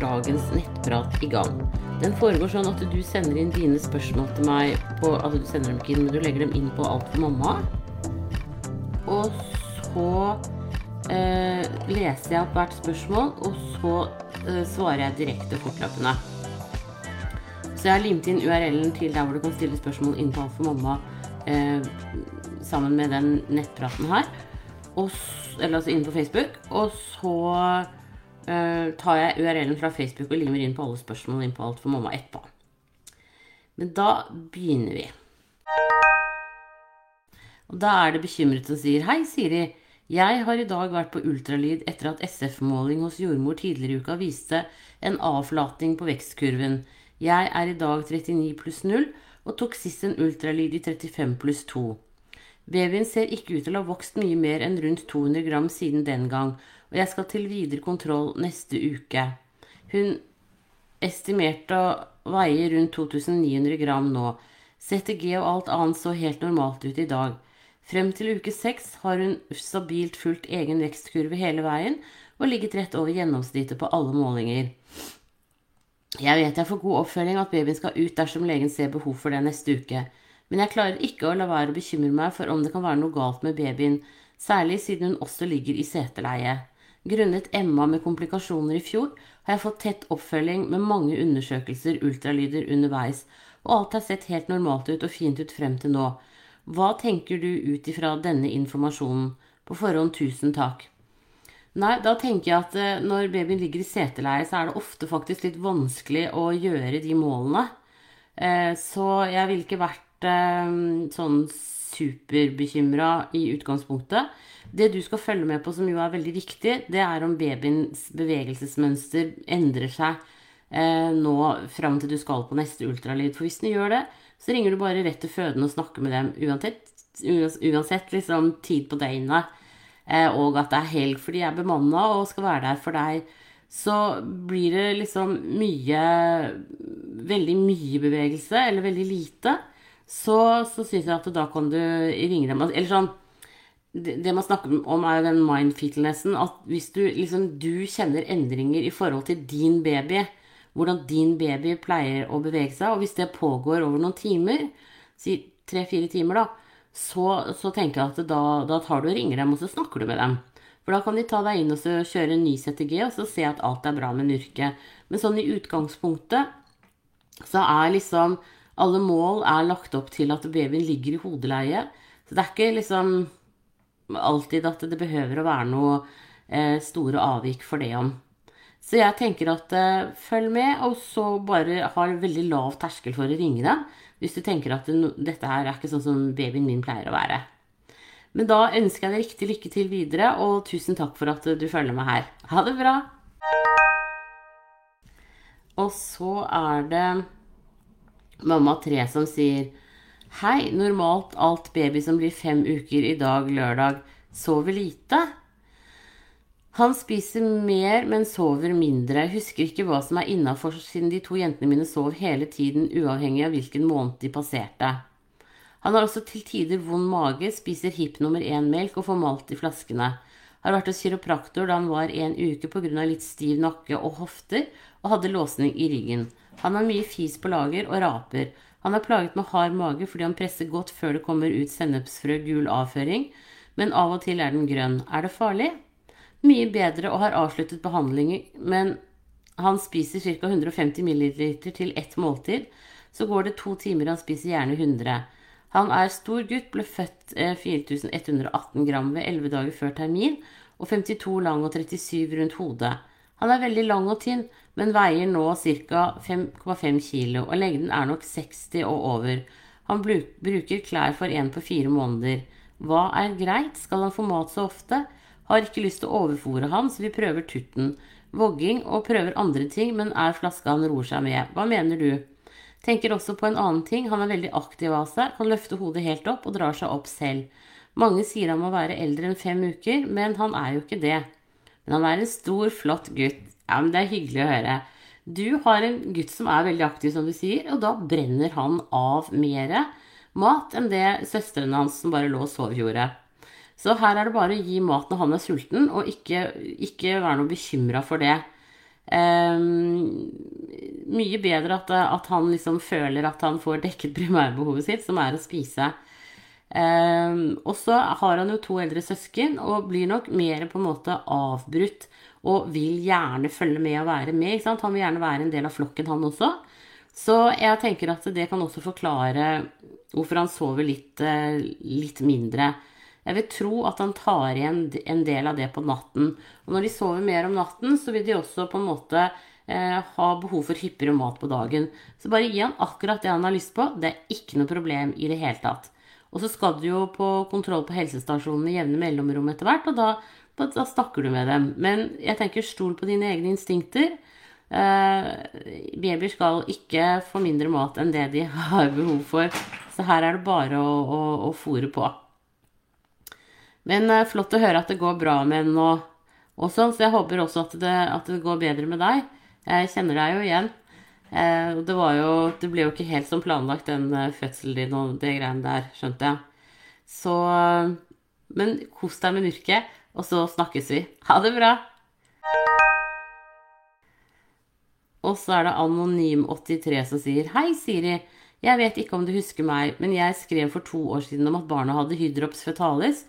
dagens nettprat i gang. Den foregår sånn at du sender inn dine spørsmål til meg på Altså du sender dem ikke inn, men du legger dem inn på Alt for mamma. Og så eh, leser jeg opp hvert spørsmål, og så eh, svarer jeg direkte fortløpende. Så jeg har limt inn URL-en til der hvor du kan stille spørsmål inn på Alt for mamma eh, sammen med den nettpraten her. Og, eller altså inn på Facebook. Og så eh, tar jeg URL-en fra Facebook og limer inn på alle spørsmål inn på Alt for mamma etterpå. Men da begynner vi. Og da er det bekymret som sier Hei, Siri. Jeg har i dag vært på ultralyd etter at SF-måling hos jordmor tidligere i uka viste en avflating på vekstkurven. Jeg er i dag 39 pluss 0 og tok sist en ultralyd i 35 pluss 2. Babyen ser ikke ut til å ha vokst mye mer enn rundt 200 gram siden den gang, og jeg skal til videre kontroll neste uke. Hun estimerte å veie rundt 2900 gram nå. CTG og alt annet så helt normalt ut i dag. Frem til uke seks har hun stabilt fulgt egen vekstkurve hele veien og ligget rett over gjennomsnittet på alle målinger. Jeg vet jeg får god oppfølging at babyen skal ut dersom legen ser behov for det neste uke, men jeg klarer ikke å la være å bekymre meg for om det kan være noe galt med babyen, særlig siden hun også ligger i seteleie. Grunnet Emma med komplikasjoner i fjor har jeg fått tett oppfølging med mange undersøkelser, ultralyder underveis, og alt har sett helt normalt ut og fint ut frem til nå. Hva tenker du ut ifra denne informasjonen? På forhånd tusen takk. Nei, da tenker jeg at eh, når babyen ligger i seteleie, så er det ofte faktisk litt vanskelig å gjøre de målene. Eh, så jeg ville ikke vært sånn superbekymra i utgangspunktet. Det du skal følge med på, som jo er veldig viktig, det er om babyens bevegelsesmønster endrer seg eh, nå fram til du skal på neste ultralyd. For hvis den gjør det, så ringer du bare rett til fødende og snakker med dem uansett, uansett liksom, tid på døgnet. Eh, og at det er helg, for de er bemanna og skal være der for deg. Så blir det liksom mye Veldig mye bevegelse, eller veldig lite. Så, så syns jeg at da kan du ringe dem. Eller sånn det, man snakker om, er jo den mindfitnessen. At hvis du liksom du kjenner endringer i forhold til din baby, hvordan din baby pleier å bevege seg, og hvis det pågår over noen timer, si tre-fire timer, da, så, så tenker jeg at da, da tar du og ringer dem, og så snakker du med dem. For da kan de ta deg inn og kjøre en ny CTG, og så se at alt er bra med nurke. Men sånn i utgangspunktet så er liksom alle mål er lagt opp til at babyen ligger i hodeleie. Så det er ikke liksom alltid at det behøver å være noe eh, store avvik for det om. Så jeg tenker at eh, følg med, og så bare ha veldig lav terskel for å ringe dem. Hvis du tenker at det, dette her er ikke sånn som babyen min pleier å være. Men da ønsker jeg deg riktig lykke til videre, og tusen takk for at du følger med her. Ha det bra! Og så er det mamma 3 som sier Hei, normalt alt baby som blir fem uker i dag lørdag, sover lite. Han spiser mer, men sover mindre. Husker ikke hva som er innafor, siden de to jentene mine sov hele tiden, uavhengig av hvilken måned de passerte. Han har også til tider vond mage, spiser hip nummer én-melk og får malt i flaskene. Har vært hos kiropraktor da han var en uke pga. litt stiv nakke og hofter, og hadde låsning i ryggen. Han har mye fis på lager og raper. Han er plaget med hard mage fordi han presser godt før det kommer ut sennepsfrø gul avføring, men av og til er den grønn. Er det farlig? Mye bedre og har avsluttet behandlingen, men han spiser ca. 150 ml til ett måltid. Så går det to timer, han spiser gjerne 100. Han er stor gutt, ble født eh, 4118 gram ved 11 dager før termin, og 52 lang og 37 rundt hodet. Han er veldig lang og tynn, men veier nå ca. 5,5 kilo, og lengden er nok 60 og over. Han bruker klær for en på fire måneder. Hva er greit? Skal han få mat så ofte? Har ikke lyst til å overfòre han, så vi prøver tutten. Vogging og prøver andre ting, men er flaska han roer seg med. Hva mener du? Tenker også på en annen ting. Han er veldig aktiv av seg, kan løfte hodet helt opp og drar seg opp selv. Mange sier han må være eldre enn fem uker, men han er jo ikke det. Men han er en stor, flott gutt. Ja, men det er hyggelig å høre. Du har en gutt som er veldig aktiv, som du sier, og da brenner han av mere mat enn det søstrene hans som bare lå og sov, gjorde. Så her er det bare å gi mat når han er sulten, og ikke, ikke være noe bekymra for det. Um, mye bedre at, at, han liksom føler at han får dekket primærbehovet sitt, som er å spise. Um, og så har han jo to eldre søsken og blir nok mer på en måte avbrutt og vil gjerne følge med og være med. ikke sant? Han vil gjerne være en del av flokken, han også. Så jeg tenker at det kan også forklare hvorfor han sover litt, eh, litt mindre. Jeg vil tro at han tar igjen en del av det på natten. Og når de sover mer om natten, så vil de også på en måte eh, ha behov for hyppigere mat på dagen. Så bare gi han akkurat det han har lyst på. Det er ikke noe problem i det hele tatt. Og så skal du jo på kontroll på helsestasjonen i jevne mellomrom etter hvert, og da, da, snakker du med dem. Men jeg tenker stol på dine egne instinkter. Eh, babyer skal ikke få mindre mat enn det de har behov for. Så her er det bare å, å, å fòre på. Men uh, flott å høre at det går bra med den og, og sånn, så jeg håper også at det, at det, går bedre med deg. Jeg kjenner deg jo igjen. Uh, det, jo, det ble jo ikke helt som planlagt, den uh, fødselen din og det greiene der, skjønte jeg. Så Men kos deg med mørket, og så snakkes vi. Ha det bra! Og så er det Anonym83 som sier Hei, Siri. Jeg vet ikke om du husker meg, men jeg skrev for to år siden om at barna hadde hydrops fetalis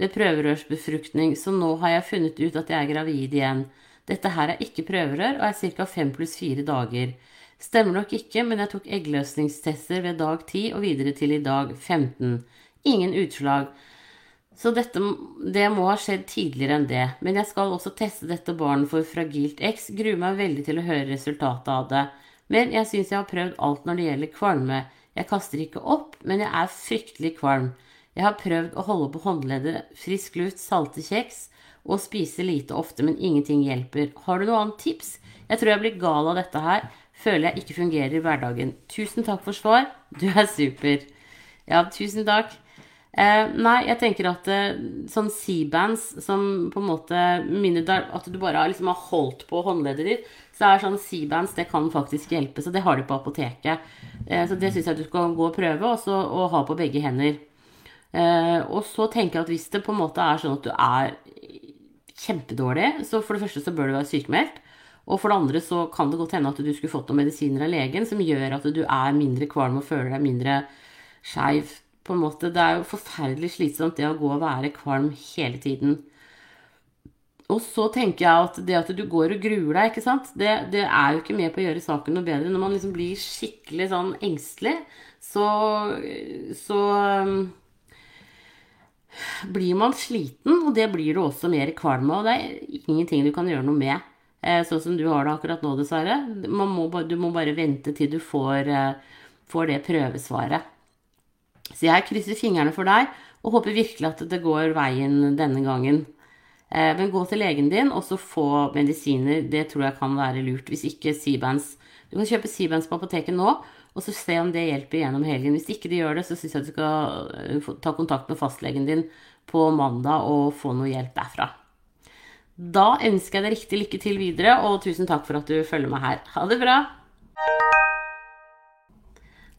ved prøverørsbefruktning, så nå har jeg funnet ut at jeg er gravid igjen. Dette her er ikke prøverør og er ca. 5 pluss 4 dager. Stemmer nok ikke, men jeg tok eggløsningstester ved dag 10 og videre til i dag 15. Ingen utslag. Så dette, det må ha skjedd tidligere enn det. Men jeg skal også teste dette barnet for fragilt X. Gruer meg veldig til å høre resultatet av det. Men jeg syns jeg har prøvd alt når det gjelder kvalme. Jeg kaster ikke opp, men jeg er fryktelig kvalm. Jeg har prøvd å holde på håndleddet, frisk luft, salte kjeks og spise lite ofte, men ingenting hjelper. Har du noe annet tips? Jeg tror jeg blir gal av dette her. Føler jeg ikke fungerer i hverdagen. Tusen takk for svar. Du er super. Ja, tusen takk. Eh, nei, jeg tenker at eh, sånn C-bands som på en måte minner deg At du bare liksom har holdt på håndleddet ditt, så er sånn C-bands det kan faktisk hjelpe. Så det har de på apoteket. Eh, så det syns jeg du skal gå og prøve, og, så, og ha på begge hender. Eh, og så tenker jeg at hvis det på en måte er sånn at du er kjempedårlig, så for det første så bør du være sykemeldt. Og for det andre så kan det godt hende at du skulle fått noen medisiner av legen som gjør at du er mindre kvalm og føler deg mindre skeiv. På en måte. Det er jo forferdelig slitsomt det å gå og være kvalm hele tiden. Og så tenker jeg at det at du går og gruer deg, ikke sant, det, det er jo ikke med på å gjøre saken noe bedre. Når man liksom blir skikkelig sånn engstelig, så, så blir man sliten, og det blir du også mer kvalm av. Det er ingenting du kan gjøre noe med, eh, sånn som du har det akkurat nå, dessverre. Må du må bare vente til du får, eh, får, det prøvesvaret. Så jeg krysser fingrene for deg og håper virkelig at det går veien denne gangen. Eh, men gå til legen din og så få medisiner. Det tror jeg kan være lurt. Hvis ikke Seabands Du kan kjøpe Seabands på apoteket nå og så se om det hjelper gjennom helgen. Hvis ikke det gjør det, så syns jeg du skal eh, ta kontakt med fastlegen din på mandag og få noe hjelp derfra. Da ønsker jeg deg riktig lykke til videre, og tusen takk for at du følger meg her. Ha det bra!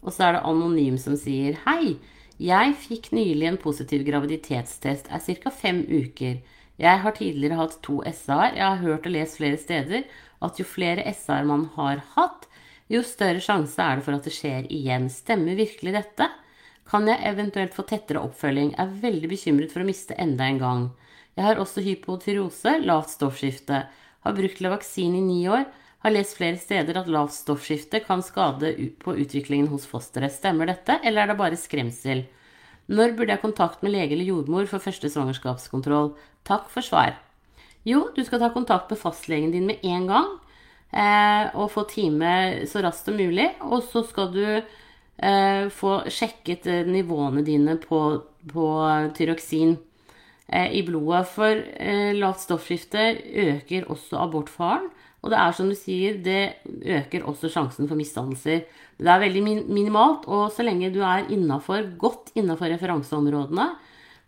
Og så er det Anonym som sier Hei! Jeg fikk nylig en positiv graviditetstest, er ca. fem uker. Jeg har tidligere hatt to SA-er. Jeg har hørt og lest flere steder at jo flere SA-er man har hatt, jo større sjanse er det for at det skjer igjen. Stemmer virkelig dette? Kan jeg eventuelt få tettere oppfølging? Er veldig bekymret for å miste enda en gang. Jeg har også hypotyreose, lavt stoffskifte. Har brukt Levaksin i ni år. Har lest flere steder at lavt stoffskifte kan skade på utviklingen hos fosteret. Stemmer dette, eller er det bare skremsel? Når burde jeg kontakt med lege eller jordmor for første svangerskapskontroll? Takk for svar. Jo, du skal ta kontakt med fastlegen din med en gang eh, og få time så raskt som mulig. Og så skal du eh, få sjekket eh, nivåene dine på, på tyroksin eh, i blodet. For eh, lavt stoffskifte øker også abortfaren. Og det er som du sier, det øker også sjansen for misdannelser. Det er veldig minimalt, og så lenge du er innafor, godt innafor referanseområdene,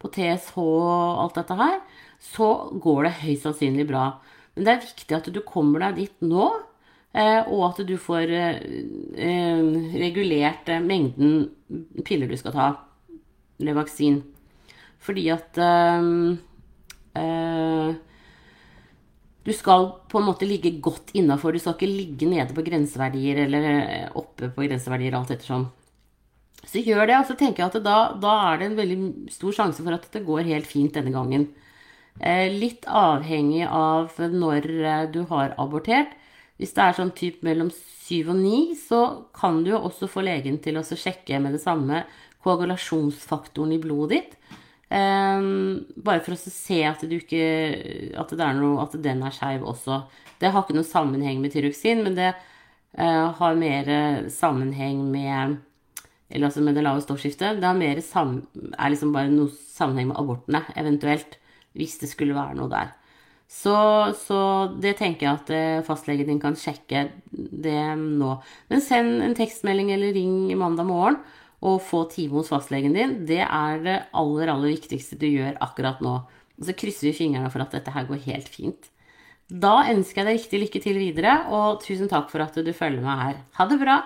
på TSH og alt dette her, så går det høyst sannsynlig bra. Men det er viktig at du kommer deg dit nå, eh, og at du får eh, eh, regulert mengden piller du skal ta, eller vaksin. Fordi at du skal på en måte ligge godt innafor. Du skal ikke ligge nede på grenseverdier eller eh, oppe på grenseverdier, alt ettersom. Så gjør det, og så tenker jeg at da, da, er det en veldig stor sjanse for at det går helt fint denne gangen. Eh, litt avhengig av når eh, du har abortert. Hvis det er sånn typ mellom syv og ni, så kan du jo også få legen til å sjekke med det samme koagulasjonsfaktoren i blodet ditt. Um, bare for å se at, ikke, at, noe, at den er skeiv også. Det har ikke noe sammenheng med tyroksin, men det uh, har mer sammenheng med Eller altså med det lave stoffskiftet. Det er liksom bare noe sammenheng med abortene, eventuelt. Hvis det skulle være noe der. Så, så, det tenker jeg at eh, fastlegen din kan sjekke det nå. Men send en tekstmelding eller ring mandag morgen å få time hos fastlegen din, det er det aller, aller viktigste du gjør akkurat nå. Og så krysser vi fingrene for at dette her går helt fint. Da ønsker jeg deg riktig lykke til videre, og tusen takk for at du følger meg her. Ha det bra!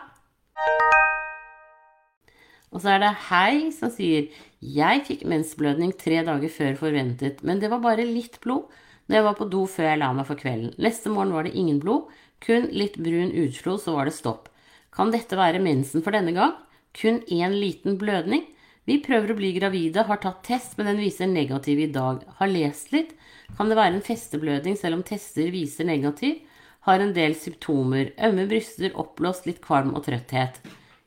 Og så er det Hei som sier Jeg fikk mensblødning tre dager før forventet, men det var bare litt blod når jeg var på do før jeg la meg for kvelden. Neste morgen var det ingen blod, kun litt brun utflod, så var det stopp. Kan dette være mensen for denne gang? Kun én liten blødning. Vi prøver å bli gravide, har tatt test, men den viser negativ i dag. Har lest litt. Kan det være en festeblødning selv om tester viser negativ? Har en del symptomer. Ømme bryster, oppblåst, litt kvalm og trøtthet.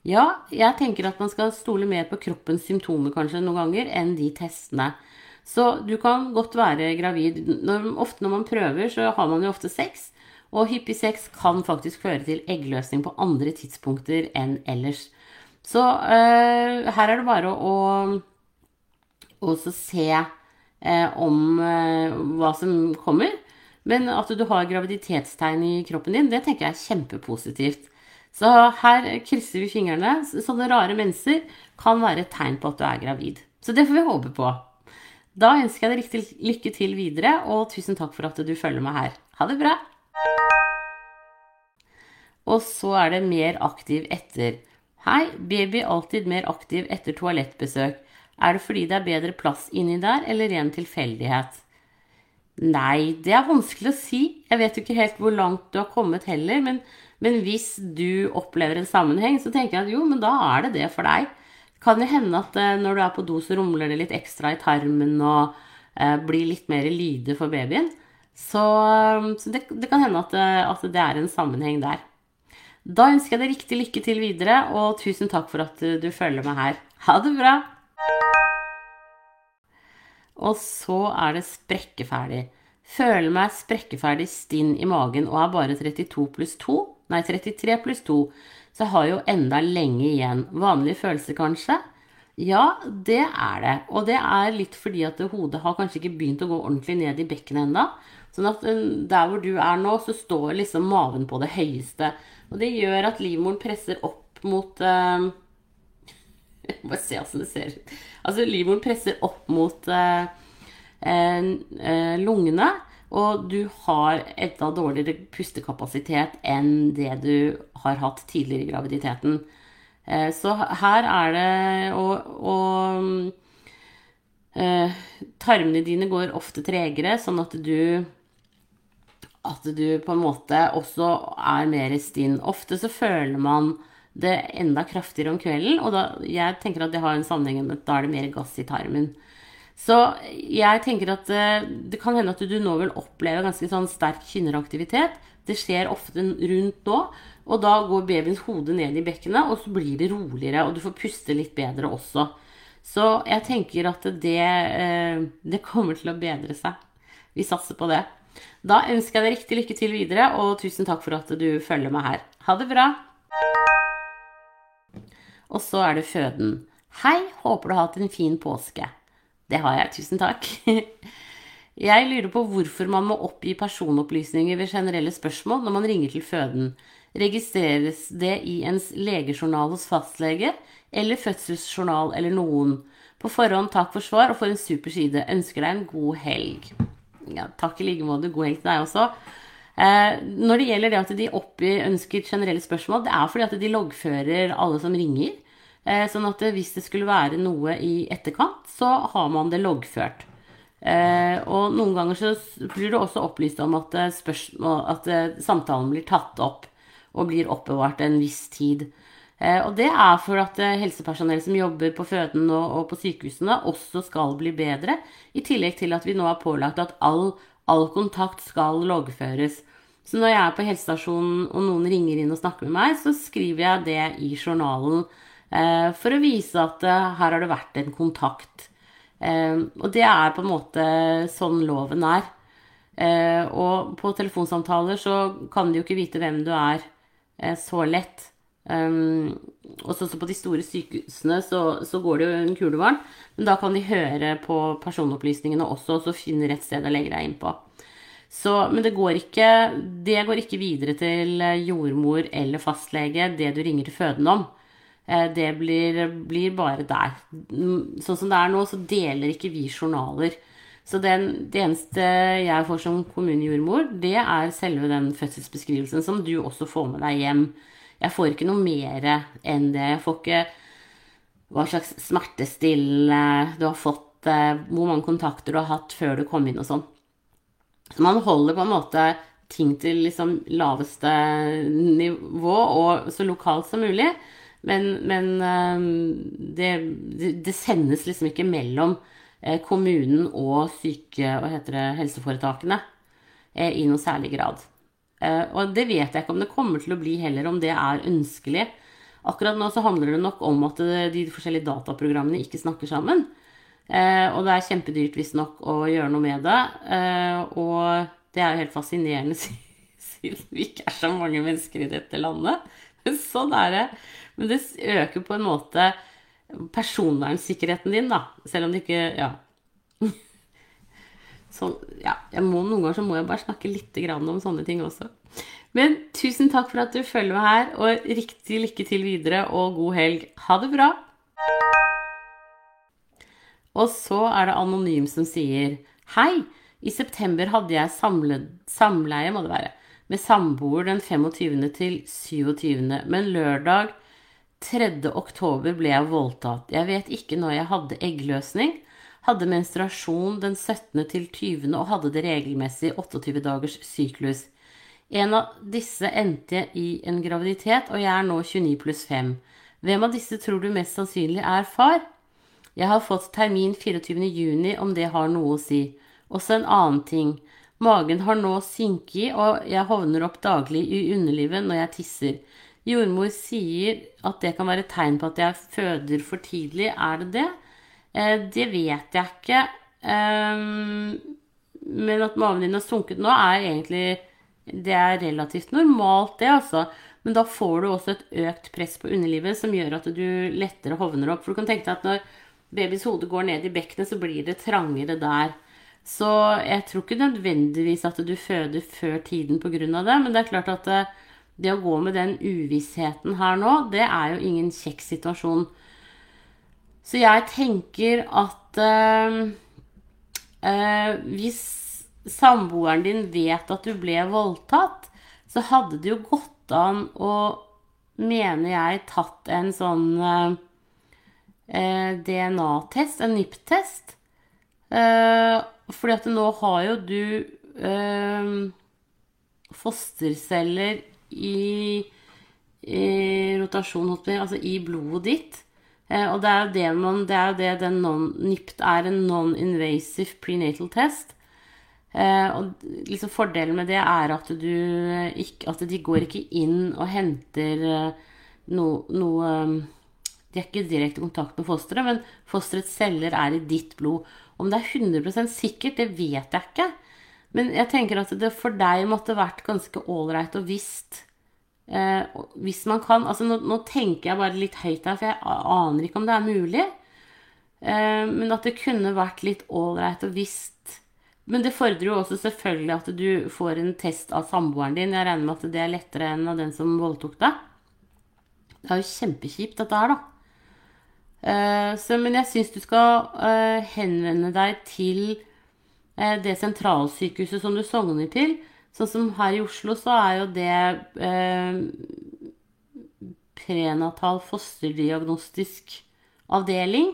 Ja, jeg tenker at man skal stole mer på kroppens symptomer kanskje noen ganger enn de testene. Så du kan godt være gravid. Når, ofte når man prøver, så har man jo ofte sex. Og hyppig sex kan faktisk føre til eggløsning på andre tidspunkter enn ellers. Så uh, her er det bare å også se uh, om uh, hva som kommer. Men at du har graviditetstegn i kroppen din, det tenker jeg er kjempepositivt. Så her krysser vi fingrene. Sånne rare menser kan være et tegn på at du er gravid. Så det får vi håpe på. Da ønsker jeg deg riktig lykke til videre, og tusen takk for at du følger meg her. Ha det bra! Og så er det mer aktiv etter. Hei, baby alltid mer aktiv etter toalettbesøk. Er det fordi det er bedre plass inni der, eller ren tilfeldighet? Nei, det er vanskelig å si. Jeg vet jo ikke helt hvor langt du har kommet heller, men, men hvis du opplever en sammenheng, så tenker jeg at jo, men da er det det for deg. Kan jo hende at eh, når du er på do, så rumler det litt ekstra i tarmen og eh, blir litt mer lyde for babyen. Så, så det, det, kan hende at, eh, at det er en sammenheng der. Da ønsker jeg deg riktig lykke til videre, og tusen takk for at du følger meg her. Ha det bra! Og så er det sprekkeferdig. Føler meg sprekkeferdig stinn i magen og er bare 32 pluss 2. Nei, 33 pluss 2. Så jeg har jo enda lenge igjen. Vanlige følelser, kanskje? Ja, det er det. Og det er litt fordi at hodet har kanskje ikke begynt å gå ordentlig ned i bekkenet ennå. Sånn at eh, der hvor du er nå, så står liksom maven på det høyeste. Og det gjør at livmoren presser opp mot uh, Bare se åssen det ser ut. Altså livmoren presser opp mot uh, uh, lungene. Og du har enda dårligere pustekapasitet enn det du har hatt tidligere i graviditeten. Så her er det Og, og tarmene dine går ofte tregere, sånn at du at du på en måte også er mer stinn. Ofte så føler man det enda kraftigere om kvelden, og da, jeg tenker at det har en sammenheng med at da er det mer gass i tarmen. Så jeg tenker at eh, det kan hende at du nå vil oppleve ganske sånn sterk kynneraktivitet. Det skjer ofte rundt nå, og da går babyens hode ned i bekkenet, og så blir det roligere, og du får puste litt bedre også. Så jeg tenker at det, eh, det kommer til å bedre seg. Vi satser på det. Da ønsker jeg deg riktig lykke til videre, og tusen takk for at du følger meg her. Ha det bra! Og så er det føden. Hei, håper du har hatt en fin påske. Det har jeg, tusen takk. Jeg lurer på hvorfor man må oppgi personopplysninger ved generelle spørsmål når man ringer til føden. Registreres det i ens legejournal hos fastlege, eller fødselsjournal eller noen? På forhånd takk for svar, og for en super side. Ønsker deg en god helg ja, takk i like måte. God helg til deg også. Eh, når det gjelder det at de oppgir ønsker generelle spørsmål, det er fordi at de loggfører alle som ringer. Eh, sånn at hvis det skulle være noe i etterkant, så har man det loggført. Eh, og noen ganger så blir det også opplyst om at, eh, spørsmål, at eh, samtalen blir tatt opp og blir oppbevart en viss tid. Eh, og det er for at eh, helsepersonell som jobber på føden og, på sykehusene, også skal bli bedre. I tillegg til at vi nå har pålagt at all, all kontakt skal loggføres. Så når jeg er på helsestasjonen og noen ringer inn og snakker med meg, så skriver jeg det i journalen eh, for å vise at her har det vært en kontakt. Og det er på en måte sånn loven er. Og på telefonsamtaler så kan de jo ikke vite hvem du er så lett. Um, også på de store sykehusene så, så, går det jo en kulevarm, men da kan de høre på personopplysningene også, og så finne rett sted å legge deg inn på. Så, men det går, ikke, det går ikke videre til jordmor eller fastlege, det du ringer til føden om. Eh, det blir, blir, bare der. Mm, sånn som det er nå, så deler ikke vi journaler. Så den, det eneste jeg får som kommunejordmor, det er selve den fødselsbeskrivelsen som du også får med deg hjem. Jeg får ikke noe mer enn det. Jeg får ikke hva slags smertestillende du har fått, eh, hvor mange kontakter du har hatt før du kom inn og sånn. Så man holder på en måte ting til liksom laveste nivå og så lokalt som mulig. Men, men ehm, det, det, sendes liksom ikke mellom eh, kommunen og syke, hva heter det, helseforetakene eh, i noe særlig grad. Eh, og det vet jeg ikke om det kommer til å bli heller, om det er ønskelig. Akkurat nå så handler det nok om at de forskjellige dataprogrammene ikke snakker sammen. Eh, og det er kjempedyrt visstnok å gjøre noe med det. Eh, og det er jo helt fascinerende siden vi ikke er så mange mennesker i dette landet. Sånn er det. Men det øker på en måte personvernsikkerheten din, da. Selv om det ikke Ja. Sånn, ja, må, noen ganger så må jeg bare snakke litt om sånne ting også. Men tusen takk for at du følger meg her, og riktig lykke til videre, og god helg. Ha det bra! Og så er det Anonym som sier Hei! I september hadde jeg samle, samleie, må det være, med samboer den 25. til 27., men lørdag 3. oktober ble jeg voldtatt. Jeg vet ikke når jeg hadde eggløsning, hadde menstruasjon den 17. til 20. og hadde det regelmessig 28 dagers syklus. En av disse endte i en graviditet, og jeg er nå 29 pluss 5. Hvem av disse tror du mest sannsynlig er far? Jeg har fått termin 24.6 om det har noe å si. Også en annen ting. Magen har nå synket, og jeg hovner opp daglig i underlivet når jeg tisser. Jordmor sier at det kan være tegn på at jeg føder for tidlig. Er det det? Eh, det vet jeg ikke. Eh, men at magen din har sunket nå, er egentlig Det er relativt normalt, det, altså. Men da får du også et økt press på underlivet som gjør at du lettere hovner opp. For du kan tenke deg at når babyens hode går ned i bekkenet, så blir det trangere der. Så jeg tror ikke nødvendigvis at du føder før tiden pga. det, men det er klart at eh, det, å gå med den uvissheten her nå, det er jo ingen kjekk situasjon. Så jeg tenker at øh, øh, hvis samboeren din vet at du ble voldtatt, så hadde det jo gått an å, mener jeg, tatt en sånn øh, eh, DNA-test, en NIPT-test. Eh, fordi at nå har jo du fosterceller i, i rotasjon, altså i blodet ditt. Eh, og det er jo det, man, det, er jo det den non, NIPT er en non-invasive prenatal test. Eh, og liksom fordelen med det er at, du ikke, at de går ikke inn og henter eh, noe, noe de er ikke i direkte kontakt med fosteret, men fosterets celler er i ditt blod. Om det er 100% sikkert, det vet jeg ikke. Men jeg tenker at det for deg måtte vært ganske ålreit og visst eh, Hvis man kan Altså nå, nå, tenker jeg bare litt høyt her, for jeg aner ikke om det er mulig. Eh, men at det kunne vært litt ålreit og visst Men det fordrer jo også selvfølgelig at du får en test av samboeren din. Jeg regner med at det er lettere enn av den som voldtok deg. Det er jo kjempekjipt, dette her, da. Eh, så, men jeg syns du skal uh, henvende deg til uh, det sentralsykehuset som du sogner til. Sånn som her i Oslo, så er jo det prenatal fosterdiagnostisk avdeling.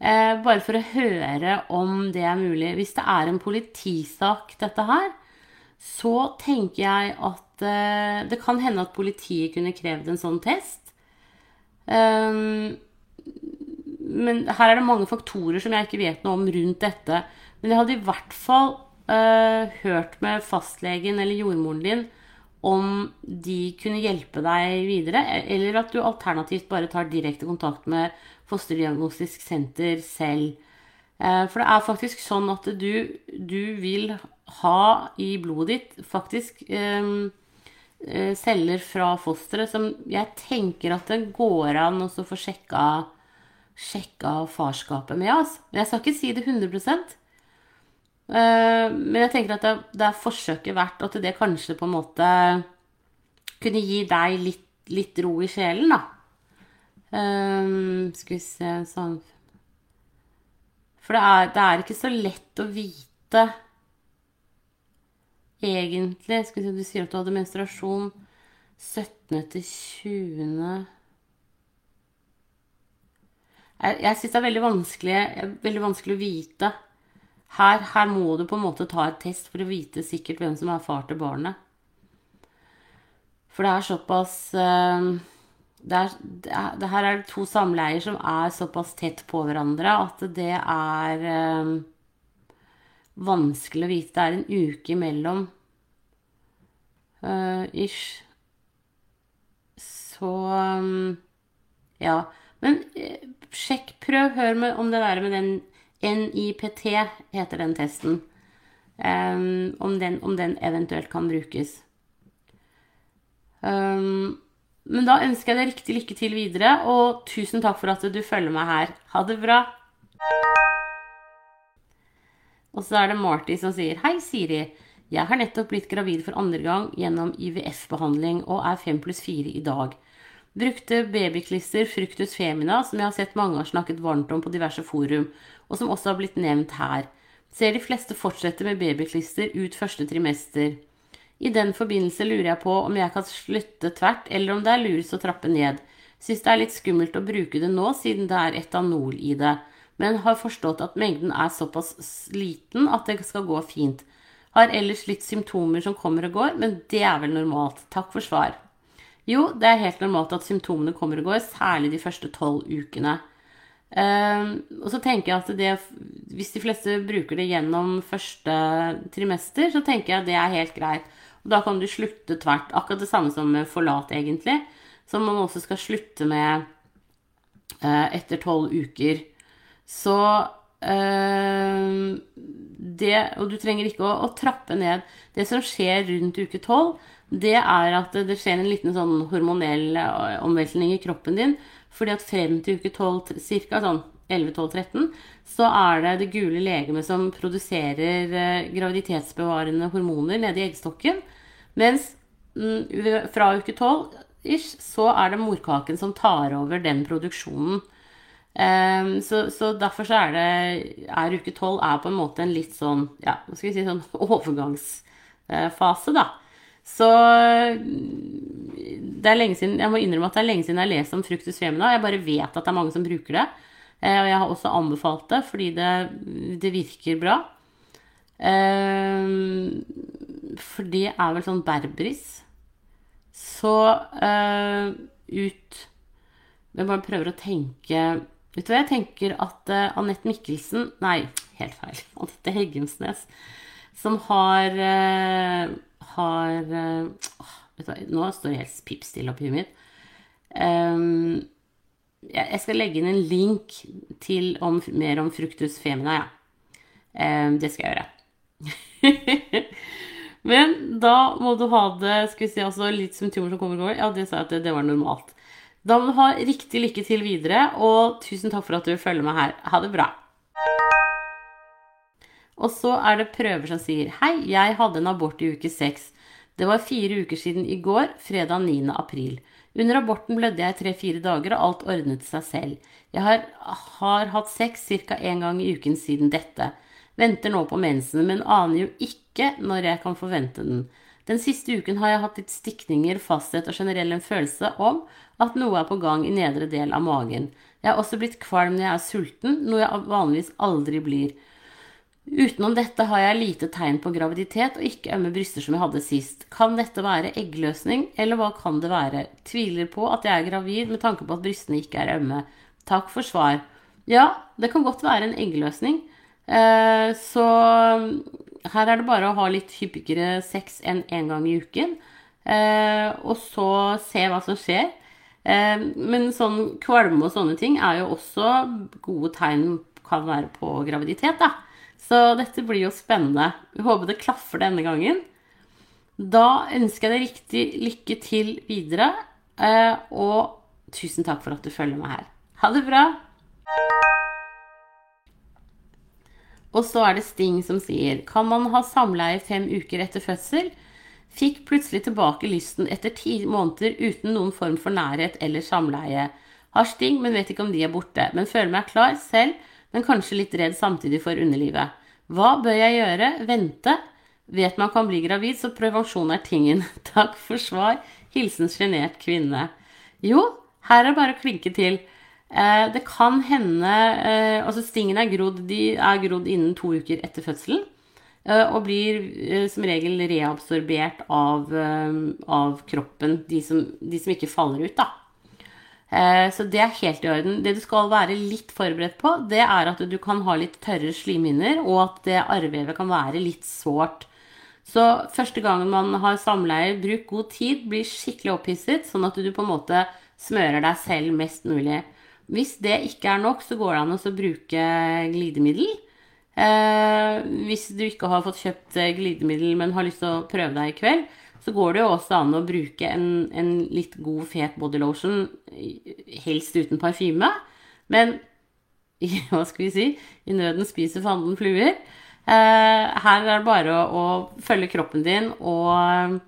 Eh, bare for å høre om det er mulig. Hvis det er en politisak, dette her, så tenker jeg at eh, det kan hende at politiet kunne krevd en sånn test. Um, men her er det mange faktorer som jeg ikke vet noe om rundt dette. Men jeg hadde i hvert fall uh, hørt med fastlegen eller jordmoren din om de kunne hjelpe deg videre, eller at du alternativt bare tar direkte kontakt med Fosterdiagnostisk senter selv. Uh, for det er faktisk sånn at du, du vil ha i blodet ditt faktisk um, celler fra fosteret som jeg tenker at det går an å få sjekka sjekka farskapet med. Altså. Jeg skal ikke si det 100 eh, men jeg tenker at det, det er forsøket verdt og til det kanskje på en måte kunne gi deg litt, litt ro i sjelen, da. Um, skal vi se sånn For det er, det er, ikke så lett å vite egentlig Skal vi se, Du sier at du hadde menstruasjon 17. til 20. Jeg, jeg syns det er veldig vanskelig, veldig vanskelig, å vite. Her, her, må du på en måte ta et test for å vite sikkert hvem som er far til barnet. For det er såpass uh, det, er, det, er, det, her er to samleier som er såpass tett på hverandre at det er uh, vanskelig å vite. Det er en uke imellom. Uh, ish. Så Ja. Men sjekk, prøv, hør med, om det der med den NIPT, heter den testen. Um, om, den, om, den, eventuelt kan brukes. Um, men da ønsker jeg deg riktig lykke til videre, og tusen takk for at du følger meg her. Ha det bra. Og så er det Marty som sier Hei, Siri. Jeg har nettopp blitt gravid for andre gang gjennom IVF-behandling og er fem pluss fire i dag. Brukte babyklister Fructus femina, som jeg har sett mange har snakket varmt om på diverse forum, og som også har blitt nevnt her. Ser de fleste fortsette med babyklister ut første trimester. I den forbindelse lurer jeg på om jeg kan slutte tvert, eller om det er lurest å trappe ned. Syns det er litt skummelt å bruke det nå, siden det er etanol i det, men har forstått at mengden er såpass liten at det skal gå fint. Har ellers litt symptomer som kommer og går, men det er vel normalt. Takk for svar. Jo, det er helt normalt at symptomene kommer og går, særlig de første tolv ukene. Um, og så tenker jeg at det, hvis de fleste bruker det gjennom første trimester, så tenker jeg at det er helt greit. Og da kan du slutte tvert. Akkurat det samme som med forlat, egentlig. Som man også skal slutte med uh, etter tolv uker. Så uh, det Og du trenger ikke å, å trappe ned. Det som skjer rundt uke tolv, det er at det skjer en liten sånn hormonell eh, omveltning i kroppen din. Fordi at frem til uke 12, ca. sånn 11-12-13, så er det det gule legemet som produserer eh, graviditetsbevarende hormoner nede i eggstokken. Mens mm, fra uke 12 ish, så er det morkaken som tar over den produksjonen. Um, så, så, derfor så er det er uke 12 er på en måte en litt sånn ja, hva skal vi si, sånn overgangsfase, da. Så det er lenge siden, Jeg må innrømme at det er lenge siden jeg har lest om Fructus femina. Jeg bare vet at det er mange som bruker det. Eh, og jeg har også anbefalt det fordi det, det virker bra. Eh, for det er vel sånn berberis. Så uh, ut Jeg bare prøver å tenke Vet du hva, jeg tenker at uh, Anette Mikkelsen Nei, helt feil. Anette Heggemsnes. Som har har uh, du, Nå står det helt pipstille oppi huet mitt. Um, jeg skal legge inn en link til om, mer om fructus femina, ja. Um, det skal jeg gjøre. Men da må du ha det skal vi si, altså litt symptomer som kommer og går. Ja, det sa jeg at det, det var normalt. Da må du ha riktig lykke til videre, og tusen takk for at du følger meg her. Ha det bra. Og så er det prøver som sier Hei, jeg hadde en abort i uke seks. Det var fire uker siden i går, fredag 9. april. Under aborten blødde jeg tre-fire dager, og alt ordnet seg selv. Jeg har, har hatt sex ca. én gang i uken siden dette. Venter nå på mensen, men aner jo ikke når jeg kan forvente den. Den siste uken har jeg hatt litt stikninger, fasthet og generell en følelse om at noe er på gang i nedre del av magen. Jeg har også blitt kvalm når jeg er sulten, noe jeg vanligvis aldri blir. Utenom dette har jeg lite tegn på graviditet og ikke ømme bryster som jeg hadde sist. Kan dette være eggløsning, eller hva kan det være? Tviler på at jeg er gravid med tanke på at brystene ikke er ømme. Takk for svar. Ja, det kan godt være en eggløsning. Eh, så her er det bare å ha litt hyppigere sex enn én en gang i uken. Eh, og så se hva som skjer. Eh, men sånn kvalme og sånne ting er jo også gode tegn kan være på graviditet, da. Så dette blir jo spennende. Vi håper det klaffer denne gangen. Da ønsker jeg deg riktig lykke til videre, eh, og tusen takk for at du følger meg her. Ha det bra! Og så er det Sting som sier Kan man ha samleie fem uker etter fødsel? Fikk plutselig tilbake lysten etter ti måneder uten noen form for nærhet eller samleie. Har Sting, men vet ikke om de er borte. Men føler meg klar selv men kanskje litt redd samtidig for underlivet. Hva bør jeg gjøre? Vente? Vet man kan bli gravid, så prevensjon er tingen. Takk for svar. Hilsen sjenert kvinne. Jo, her er det bare å klinke til. Eh, det kan hende eh, Altså, stingene er grodd, de er grodd innen to uker etter fødselen. Eh, og blir som regel reabsorbert av, av kroppen, de som, de som ikke faller ut, da. Eh, så det er helt i orden. Det du skal være litt forberedt på, det er at du kan ha litt tørre slimhinner, og at det arrvevet kan være litt sårt. Så første gangen man har samleie, bruk god tid, bli skikkelig opphisset, sånn at du på en måte smører deg selv mest mulig. Hvis det ikke er nok, så går det an å bruke glidemiddel. Eh, hvis du ikke har fått kjøpt glidemiddel, men har lyst til å prøve deg i kveld, så går det jo også an å bruke en, en litt god, fet bodylotion, helst uten parfyme. Men hva skal vi si i nøden spiser fanden fluer. Eh, her er det bare å, å følge kroppen din og,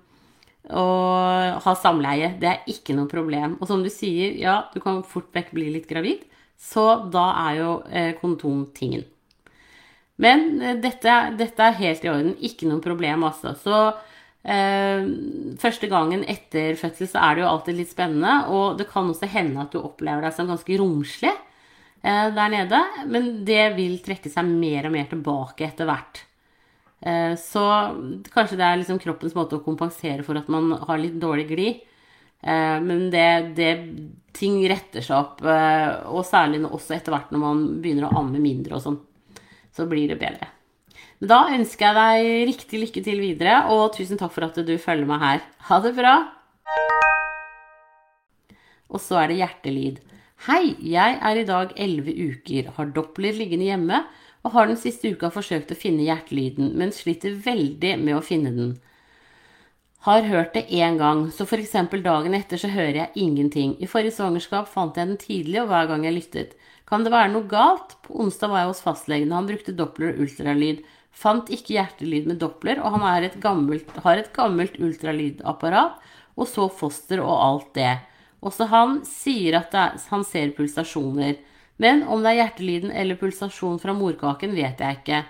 og, ha samleie. Det er ikke noe problem. Og som du sier, ja, du kan fort vekk bli litt gravid. Så da er jo eh, kondom tingen. Men eh, dette, dette, er helt i orden. Ikke noe problem, altså. Så første gangen etter fødsel så er det jo alltid litt spennende, og det kan også hende at du opplever deg som ganske romslig eh, der nede, men det vil trekke seg mer og mer tilbake etter hvert. Eh, så kanskje det er liksom kroppens måte å kompensere for at man har litt dårlig glid. Men det, det, ting retter seg opp, og særlig også etter hvert når man begynner å amme mindre og sånn, så blir det bedre. Da ønsker jeg deg riktig lykke til videre, og tusen takk for at du følger meg her. Ha det bra! Og så er det hjertelyd. Hei, jeg er i dag 11 uker, har Doppler liggende hjemme og har den siste uka forsøkt å finne hjertelyden, men sliter veldig med å finne den. Har hørt det én gang, så f.eks. dagen etter så hører jeg ingenting. I forrige svangerskap fant jeg den tidlig, og hver gang jeg lyttet. Kan det være noe galt? På onsdag var jeg hos fastlegen, han brukte Doppler ultralyd. Fant ikke hjertelyd med Doppler, og han et gammelt, har et gammelt ultralydapparat, og så foster og alt det. Også han sier at er, han ser pulsasjoner. Men om det er hjertelyden eller pulsasjon fra morkaken, vet jeg ikke.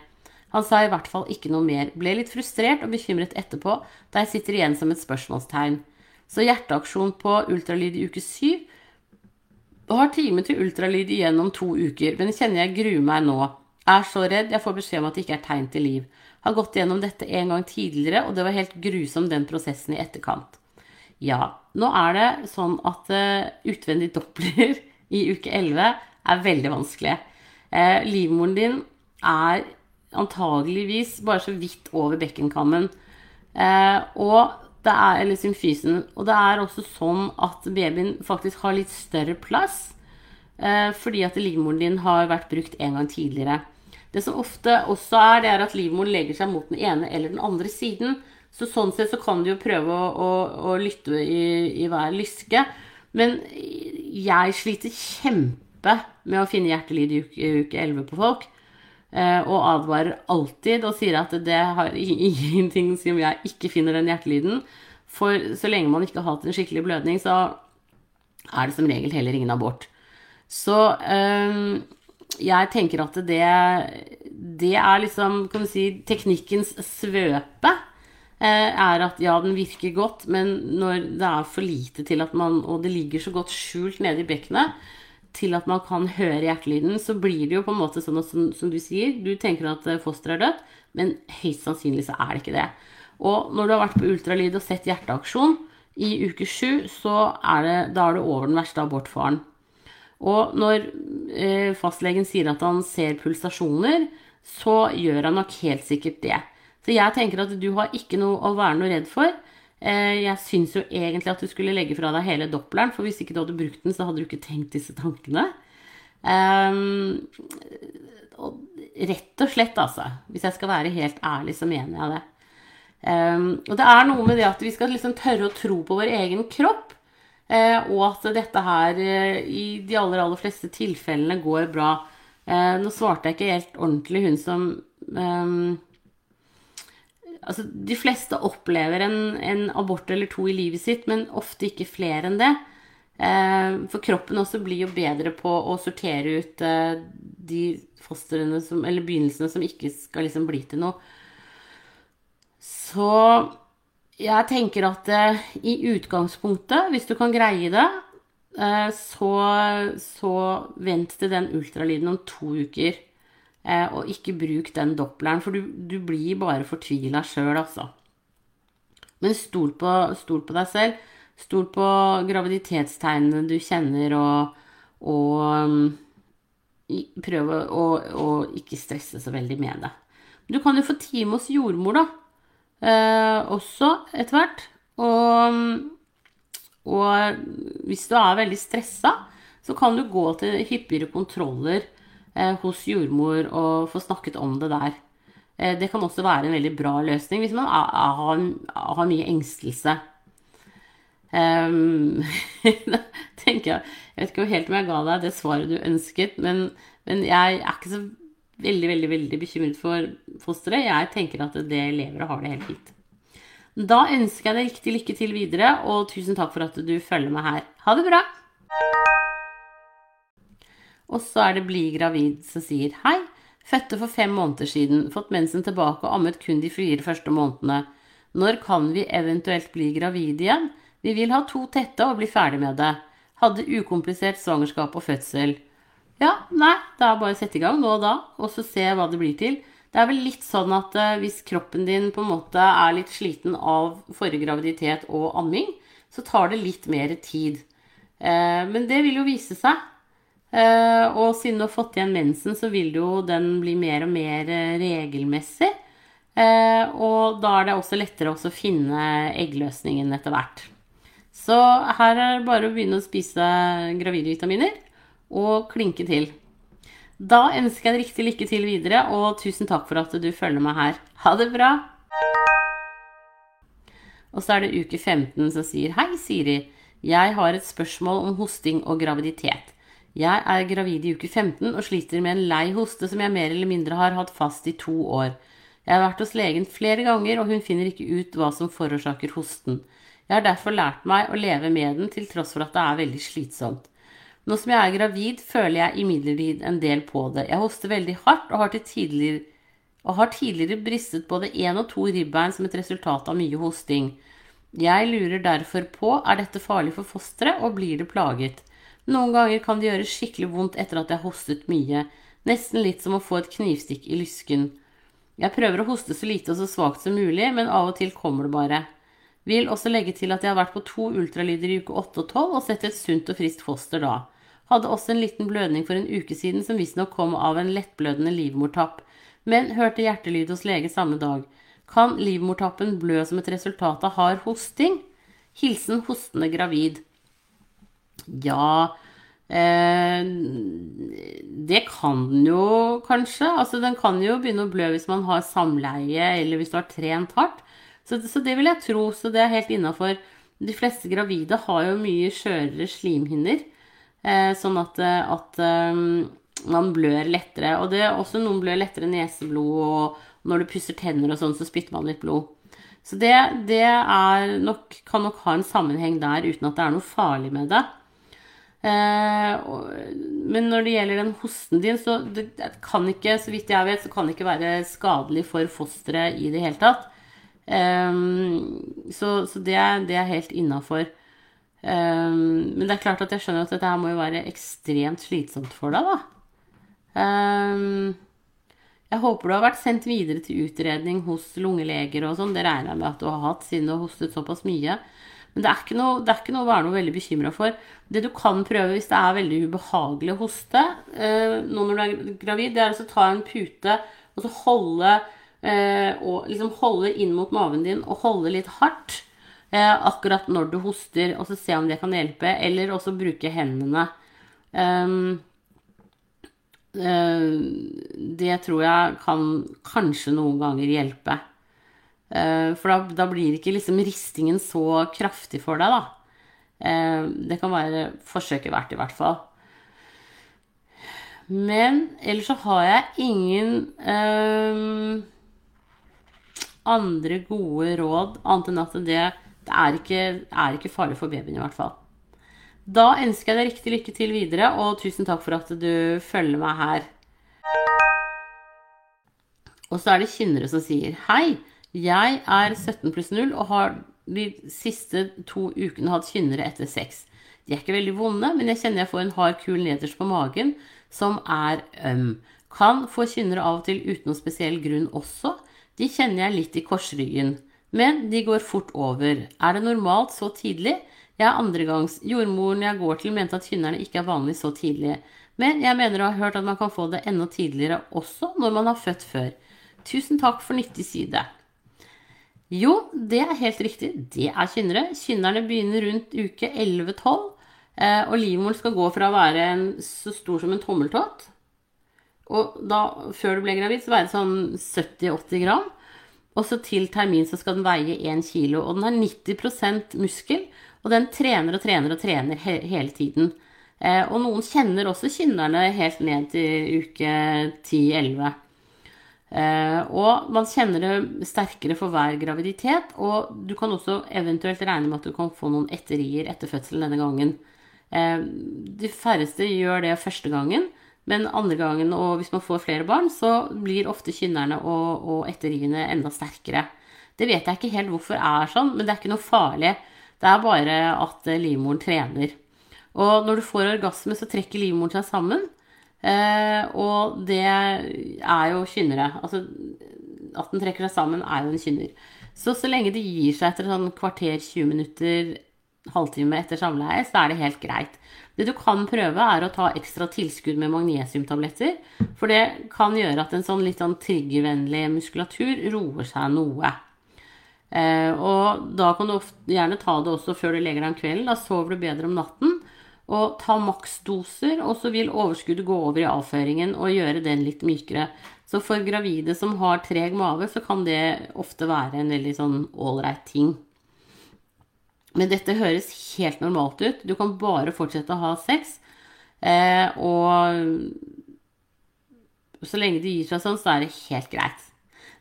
Han sa i hvert fall ikke noe mer. Ble litt frustrert og bekymret etterpå, da jeg sitter igjen som et spørsmålstegn. Så hjerteaksjon på ultralyd i uke syv. Og har time til ultralyd igjen om to uker, men kjenner jeg gruer meg nå. Er så redd. Jeg får beskjed om at det ikke er tegn til liv. Har gått gjennom dette en gang tidligere, og det var helt grusom den prosessen i etterkant. Ja, nå er det sånn at uh, utvendig doppler i uke 11 er veldig vanskelig. Uh, livmoren din er antageligvis bare så vidt over bekkenkammen. Uh, og det er, eller symfysen. Og det er også sånn at babyen faktisk har litt større plass. fordi at livmoren din har vært brukt en gang tidligere. Det som ofte også er, det er at livmoren legger seg mot den ene eller den andre siden. Så sånn sett så kan du jo prøve å, å, å lytte i, i, hver lyske. Men jeg sliter kjempe med å finne hjertelyd i uke, uke 11 på folk. Eh, og advarer alltid og sier at det har ingenting som jeg ikke finner den hjertelyden. For så lenge man ikke har hatt en skikkelig blødning, så er det som regel heller ingen abort. Så um, jeg tenker at det, det er liksom kan du si, teknikkens svøpe. eh, er at ja, den virker godt, men når det er for lite til at man Og det ligger så godt skjult nede i bekkenet til at man kan høre hjertelyden, så blir det jo på en måte sånn som, som du sier, du tenker at eh, fosteret er dødt, men høyst sannsynlig så er det ikke det. Og når du har vært på ultralyd og sett hjerteaksjon i uke sju, så er det, da er det over den verste abortfaren. Og når eh, fastlegen sier at han ser pulsasjoner, så gjør han nok helt sikkert det. Så jeg tenker at du har ikke noe å være noe redd for. Eh, jeg syns jo egentlig at du skulle legge fra deg hele doppleren, for hvis ikke du hadde brukt den, så hadde du ikke tenkt disse tankene. Um, rett og slett, altså. Hvis jeg skal være helt ærlig, så mener jeg det. Um, og det er noe med det at vi skal liksom tørre å tro på vår egen kropp. Uh, og at dette her uh, i de aller, aller fleste tilfellene går bra. Uh, nå svarte jeg ikke helt ordentlig hun som um, Altså, de fleste opplever en, en, abort eller to i livet sitt, men ofte ikke flere enn det. for kroppen også blir jo bedre på å sortere ut de fostrene som, eller begynnelsene som ikke skal liksom bli til noe. Så jeg tenker at eh, i utgangspunktet, hvis du kan greie det, eh, så, så vent til den ultralyden om to uker. Eh, og ikke bruk den doppleren, for du, du blir bare fortvila sjøl, altså. Men stol på, stol på, deg selv. Stol på graviditetstegnene du kjenner, og, og um, prøv å, å, ikke stresse så veldig med det. Du kan jo få time hos jordmor, da også etter hvert. Og, og, hvis du er veldig stressa, så kan du gå til hyppigere kontroller eh, hos jordmor og få snakket om det der. Eh, det kan også være en veldig bra løsning hvis man har, har mye engstelse. Um, tenker jeg, jeg vet ikke helt om jeg ga deg det svaret du ønsket, men, men jeg er ikke så veldig, veldig, veldig bekymret for fosteret. Jeg tenker at det lever og har det helt fint. Da ønsker jeg deg riktig lykke til videre, og tusen takk for at du følger meg her. Ha det bra! Og så er det Bli gravid som sier hei. Fødte for fem måneder siden, fått mensen tilbake og ammet kun de fire første månedene. Når kan vi eventuelt bli gravide igjen? Vi vil ha to tette og bli ferdig med det. Hadde ukomplisert svangerskap og fødsel. Ja, nei, det er bare å sette i gang nå og da, og så se hva det blir til. Det er vel litt sånn at uh, hvis kroppen din på en måte er litt sliten av forrige graviditet og amming, så tar det litt mer tid. Uh, men det vil jo vise seg. Uh, og siden du har fått igjen mensen, så vil jo den bli mer og mer regelmessig. og da er det også lettere å finne eggløsningen etter hvert. Så her er det bare å begynne å spise gravidvitaminer og klinke til. Da ønsker jeg deg riktig lykke til videre, og tusen takk for at du følger meg her. Ha det bra! Og så er det uke 15 som sier Hei, Siri. Jeg har et spørsmål om hosting og graviditet. Jeg er gravid i uke 15 og sliter med en lei hoste som jeg mer eller mindre har hatt fast i to år. Jeg har vært hos legen flere ganger, og hun finner ikke ut hva som forårsaker hosten. Jeg har derfor lært meg å leve med den, til tross for at det er veldig slitsomt. Nå som jeg er gravid, føler jeg imidlertid en del på det. Jeg hoster veldig hardt og har, tidligere, og har tidligere bristet både én og to ribbein som et resultat av mye hosting. Jeg lurer derfor på er dette farlig for fosteret, og blir det plaget? Noen ganger kan det gjøre skikkelig vondt etter at jeg har hostet mye, nesten litt som å få et knivstikk i lysken. Jeg prøver å hoste så lite og så svakt som mulig, men av og til kommer det bare. Vil også legge til at jeg har vært på to ultralyder i uke 8 og 12 og sett et sunt og friskt foster da. Hadde også en liten blødning for en uke siden som visstnok kom av en lettblødende livmortapp, men hørte hjertelyd hos lege samme dag. Kan livmortappen blø som et resultat av hard hosting? Hilsen hostende gravid. Ja eh, Det kan den jo kanskje. Altså, den kan jo begynne å blø hvis man har samleie eller hvis du har trent hardt. Så, så det vil jeg tro. Så det er helt innafor. De fleste gravide har jo mye skjørere slimhinner. Eh, sånn at, eh, at um, man blør lettere. Og det er også noen blør lettere neseblod, og når du pusser tenner og sånn, så spytter man litt blod. Så det, det nok, kan nok ha en sammenheng der, uten at det er noe farlig med det. Eh, men når det gjelder den hosten din, så det, kan ikke, så vidt jeg vet, så kan det ikke være skadelig for fosteret i det hele tatt. Så, så det, det, er, helt innafor. Um, men det er klart at jeg skjønner at dette her må jo være ekstremt slitsomt for deg, da. Um, jeg håper du har vært sendt videre til utredning hos lungeleger og sånn. Det regner jeg med at du har hatt, siden du har hostet såpass mye. Men det er ikke noe, er ikke noe å være noe veldig bekymra for. Det du kan prøve hvis det er veldig ubehagelig å hoste eh, nå når du er gravid, det er å ta en pute og så holde, eh, og liksom holde inn mot maven din og holde litt hardt eh, akkurat når du hoster, og så se om det kan hjelpe. Eller også bruke hendene. Um, uh, det tror jeg kan kanskje noen ganger hjelpe. Uh, for da, da blir ikke liksom ristingen så kraftig for deg, da. Uh, det kan være forsøket verdt, i hvert fall. Men ellers så har jeg ingen øh, andre gode råd, annet enn at det, det er, ikke, er ikke farlig for babyen, i hvert fall. Da ønsker jeg deg riktig lykke til videre, og tusen takk for at du følger meg her. Og så er det kynnere som sier Hei, jeg er 17 pluss 0 og har de siste to ukene hatt kynnere etter sex. De er ikke veldig vonde, men jeg kjenner jeg får en hard kul nederst på magen som er øm. Kan få kynnere av og til uten noen spesiell grunn også. De kjenner jeg litt i korsryggen. Men de går fort over. Er det normalt så tidlig? Jeg er andregangs. Jordmoren jeg går til, mente at kynnerne ikke er vanlig så tidlig. Men jeg mener å ha hørt at man kan få det enda tidligere også når man har født før. Tusen takk for nyttig side. Jo, det er helt riktig. Det er kynnere. Kynnerne begynner rundt uke 11-12. Eh, og livmoren skal gå fra å være en, så stor som en tommeltott Og da, før du ble gravid, så veide det sånn 70-80 gram. Og så til termin så skal den veie 1 kilo. Og den har 90% muskel. Og den trener og trener og trener he hele tiden. Eh, og noen kjenner også kynnerne helt ned til uke 10-11. Eh, og man kjenner det sterkere for hver graviditet. Og du kan også eventuelt regne med at du kan få noen etterier etter fødselen denne gangen. Eh, de færreste gjør det første gangen. Men andre gangen, og hvis man får flere barn, så blir ofte kynnerne og, og etteriene enda sterkere. Det vet jeg ikke helt hvorfor er sånn, men det er ikke noe farlig. Det er bare at eh, livmoren trener. Og når du får orgasme, så trekker livmoren seg sammen. Eh, og det er jo kynnere. Altså at den trekker seg sammen, er jo en kynner. Så så lenge det gir seg etter sånn kvarter, 20 minutter, halvtime etter samleie, så er det helt greit. Det du kan prøve, er å ta ekstra tilskudd med magnesiumtabletter. For det kan gjøre at en sånn litt sånn triggervennlig muskulatur roer seg noe. Eh, og da kan du ofte, gjerne ta det også før du legger deg om kvelden. Da sover du bedre om natten. Og ta maksdoser, og så vil overskuddet gå over i avføringen og gjøre den litt mykere. Så for gravide som har treg mage, så kan det ofte være en veldig sånn ålreit ting. Men dette høres helt normalt ut. Du kan bare fortsette å ha sex. Eh, og så lenge det gir seg sånn, så er det helt greit.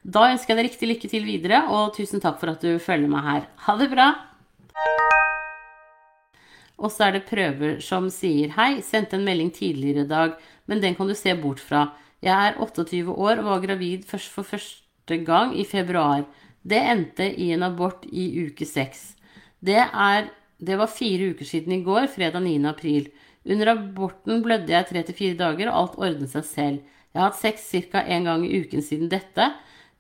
Da ønsker jeg deg riktig lykke til videre, og tusen takk for at du følger meg her. Ha det bra! Og så er det prøver som sier hei, sendte en melding tidligere i dag, men den kan du se bort fra. Jeg er 28 år og var gravid først for første gang i februar. Det endte i en abort i uke 6. Det, er, det var fire uker siden i går, fredag 9. april. Under aborten blødde jeg tre til fire dager, og alt ordnet seg selv. Jeg har hatt sex ca. én gang i uken siden dette.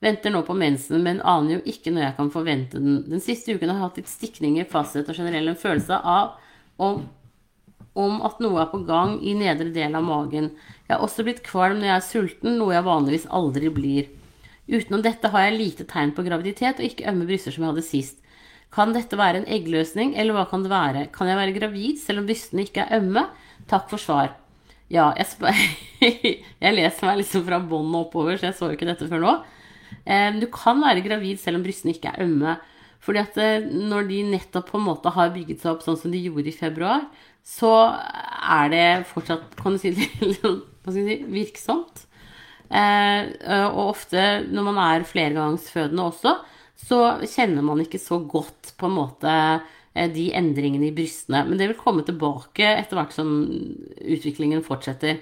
Venter nå på mensen, men aner jo ikke når jeg kan forvente den. Den siste uken har jeg hatt litt stikninger, fasthet og generell en følelse av om, om, at noe er på gang i nedre del av magen. Jeg har også blitt kvalm når jeg er sulten, noe jeg vanligvis aldri blir. Utenom dette har jeg lite tegn på graviditet og ikke ømme bryster som jeg hadde sist. Kan dette være en eggløsning, eller hva kan det være? Kan jeg være gravid selv om brystene ikke er ømme? Takk for svar. Ja, jeg, jeg leser meg liksom fra bånn og oppover, så jeg så jo ikke dette før nå. Du kan være gravid selv om brystene ikke er ømme. Fordi at eh, når de nettopp på en måte har bygget seg opp sånn som de gjorde i februar, så er det fortsatt kan du si, si, virksomt. Eh, og ofte når man er flergangsfødende også, så kjenner man ikke så godt på en måte eh, de endringene i brystene. Men det vil komme tilbake etter hvert som utviklingen fortsetter.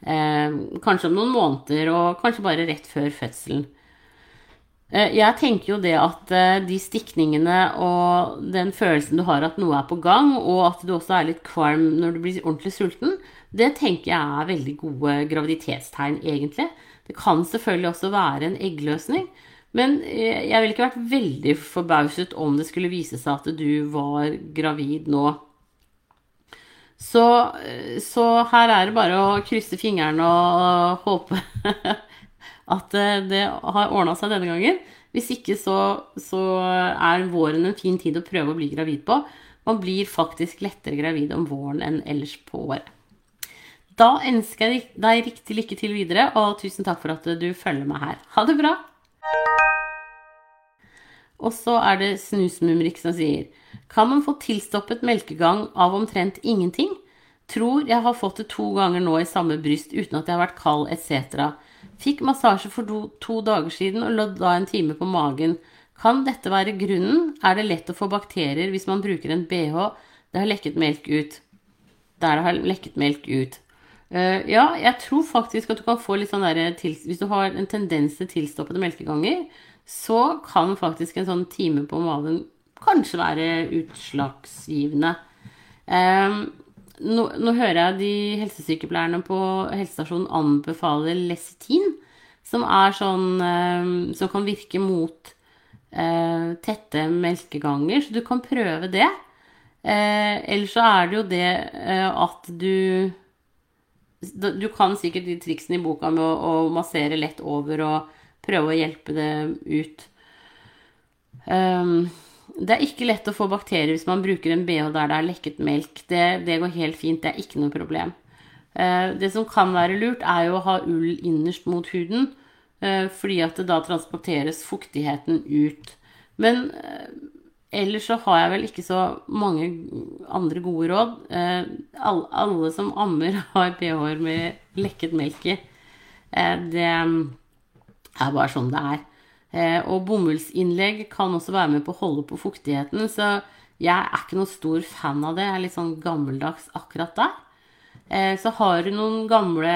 Kanskje om noen måneder, og kanskje bare rett før fødselen. Eh, jeg tenker jo det at eh, de stikningene og den følelsen du har at noe er på gang, og at du også er litt kvalm når du blir ordentlig sulten, det tenker jeg er veldig gode graviditetstegn, egentlig. Det kan selvfølgelig også være en eggløsning. Men eh, jeg ville ikke vært veldig forbauset om det skulle vise seg at du var gravid nå. Så, så her er det bare å krysse fingrene og håpe at eh, det har ordna seg denne gangen. Hvis ikke så, så, er våren en fin tid å prøve å bli gravid på. Man blir faktisk lettere gravid om våren enn ellers på året. Da ønsker jeg deg riktig lykke til videre, og tusen takk for at du følger meg her. Ha det bra! Og så er det Snusmumrik som sier Kan man få tilstoppet melkegang av omtrent ingenting? Tror jeg har fått det to ganger nå i samme bryst uten at jeg har vært kald etc. Fikk massasje for to, to dager siden og lå da en time på magen. Kan dette være grunnen? Er det lett å få bakterier hvis man bruker en bh det har lekket melk ut? Der det har lekket melk ut. Uh, ja, jeg tror faktisk at du kan få litt sånn derre Hvis du har en tendens til tilstoppede melkeganger, så kan faktisk en sånn time på magen kanskje være utslagsgivende. Um, nå, nå, hører jeg de helsesykepleierne på helsestasjonen anbefale lesitin, som er sånn um, Som kan virke mot uh, tette melkeganger, så du kan prøve det. Uh, ellers så er det jo det uh, at du Du kan sikkert de triksene i boka med å, å massere lett over og prøve å hjelpe det ut. Um, det er ikke lett å få bakterier hvis man bruker en bh der det er lekket melk. Det, det går helt fint, det er ikke noe problem. Uh, det som kan være lurt, er jo å ha ull innerst mot huden, uh, fordi at det da transporteres fuktigheten ut. Men uh, ellers så har jeg vel ikke så mange andre gode råd. Alle, alle, som ammer, har bh-er med lekket melk i. det er bare sånn det er. Eh, og bomullsinnlegg kan også være med på å holde på fuktigheten, så jeg er ikke noen stor fan av det. Jeg er litt sånn gammeldags akkurat der. Eh, så har du noen gamle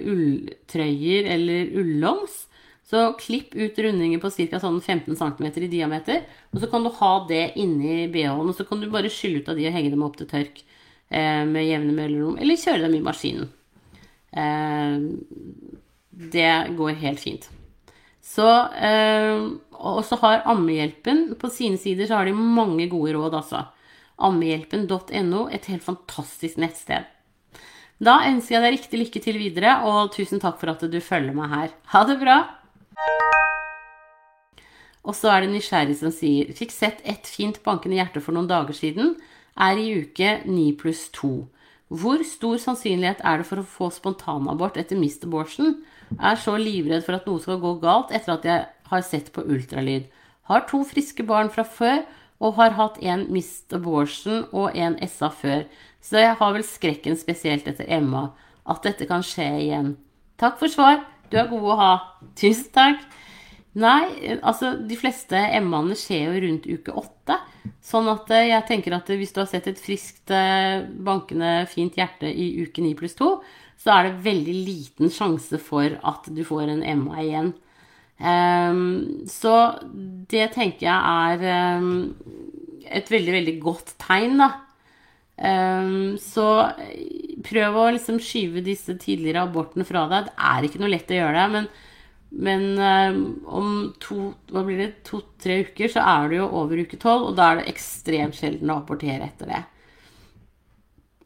ulltrøyer eller ullongs, så klipp ut rundinger på ca. Sånn 15 cm i diameter. Og så kan du ha det inni bh-en, og så kan du bare skylle ut av de og henge dem opp til tørk eh, med jevne mellomrom. Eller kjøre dem i maskinen. Det går helt fint. Så, eh, og så har Ammehjelpen på sine sider så har de mange gode råd, altså. Ammehjelpen.no, et helt fantastisk nettsted. Da ønsker jeg deg riktig lykke til videre, og tusen takk for at du følger meg her. Ha det bra! Og så er det nysgjerrig som sier Fikk sett ett fint bankende hjerte for noen dager siden. Er i uke 9 pluss 2. Hvor stor sannsynlighet er det for å få spontanabort etter mist abortion? Er så livredd for at noe skal gå galt etter at jeg har sett på ultralyd. Har to friske barn fra før og har hatt en mist abortion og en SA før. Så jeg har vel skrekken spesielt etter Emma. At dette kan skje igjen. Takk for svar. Du er god å ha. Tusen takk. Nei, altså de fleste MA-ene skjer jo rundt uke åtte. Sånn at eh, jeg tenker at hvis du har sett et friskt, eh, bankende, fint hjerte i uke ni pluss to, så er det veldig liten sjanse for at du får en MA igjen. Um, så det tenker jeg er um, et veldig, veldig godt tegn, da. Um, så prøv å liksom skyve disse tidligere abortene fra deg. Det er ikke noe lett å gjøre det, men, men om to, hva blir det, to-tre uker så er du jo over uke tolv, og da er det ekstremt sjelden å abortere etter det.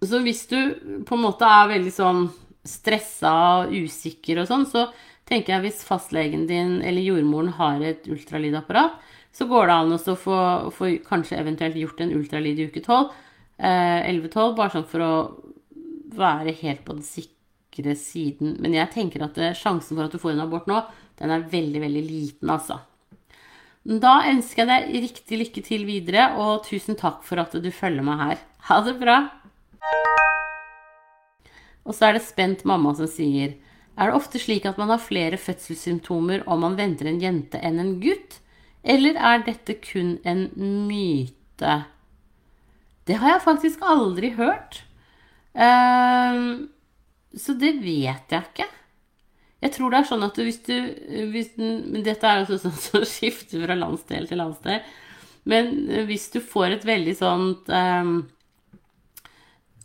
Så hvis du på en måte er veldig sånn stressa og usikker og sånn, så tenker jeg hvis fastlegen din eller jordmoren har et ultralydapparat, så går det an å få, få, kanskje eventuelt gjort en ultralyd i uke 12, eh, 11-12, bare sånn for å være helt på den sikre siden. Men jeg tenker at sjansen for at du får en abort nå, den er veldig, veldig liten, altså. Da ønsker jeg deg riktig lykke til videre, og tusen takk for at du følger meg her. Ha det bra! Og så er det spent mamma som sier Er det ofte slik at man har flere fødselssymptomer om man venter en jente enn en gutt? Eller er dette kun en myte? Det har jeg faktisk aldri hørt. Um, så det vet jeg ikke. Jeg tror det er sånn at du, hvis du hvis, Men dette er jo sånn som skifter fra landsdel til landsdel. Men hvis du får et veldig sånt